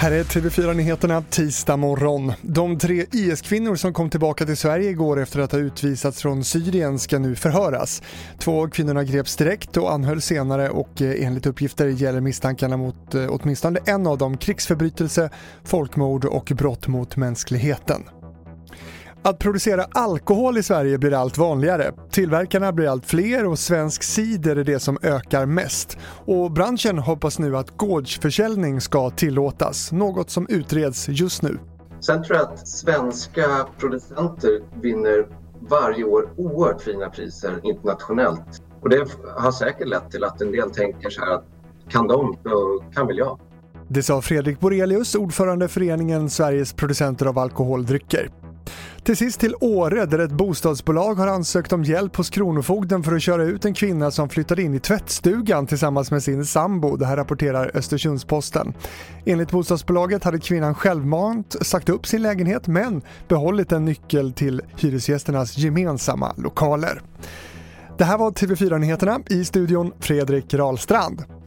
Här är TV4-nyheterna tisdag morgon. De tre IS-kvinnor som kom tillbaka till Sverige igår efter att ha utvisats från Syrien ska nu förhöras. Två av kvinnorna greps direkt och anhölls senare och eh, enligt uppgifter gäller misstankarna mot eh, åtminstone en av dem krigsförbrytelse, folkmord och brott mot mänskligheten. Att producera alkohol i Sverige blir allt vanligare. Tillverkarna blir allt fler och svensk cider är det som ökar mest. Och branschen hoppas nu att gårdsförsäljning ska tillåtas, något som utreds just nu. Sen tror jag att svenska producenter vinner varje år oerhört fina priser internationellt. Och det har säkert lett till att en del tänker så här att kan de, då kan väl jag. Det sa Fredrik Borelius, ordförande föreningen Sveriges producenter av alkoholdrycker. Till sist till Åre där ett bostadsbolag har ansökt om hjälp hos Kronofogden för att köra ut en kvinna som flyttade in i tvättstugan tillsammans med sin sambo. Det här rapporterar Östersundsposten. Enligt bostadsbolaget hade kvinnan självmant sagt upp sin lägenhet men behållit en nyckel till hyresgästernas gemensamma lokaler. Det här var TV4 Nyheterna i studion Fredrik Rahlstrand.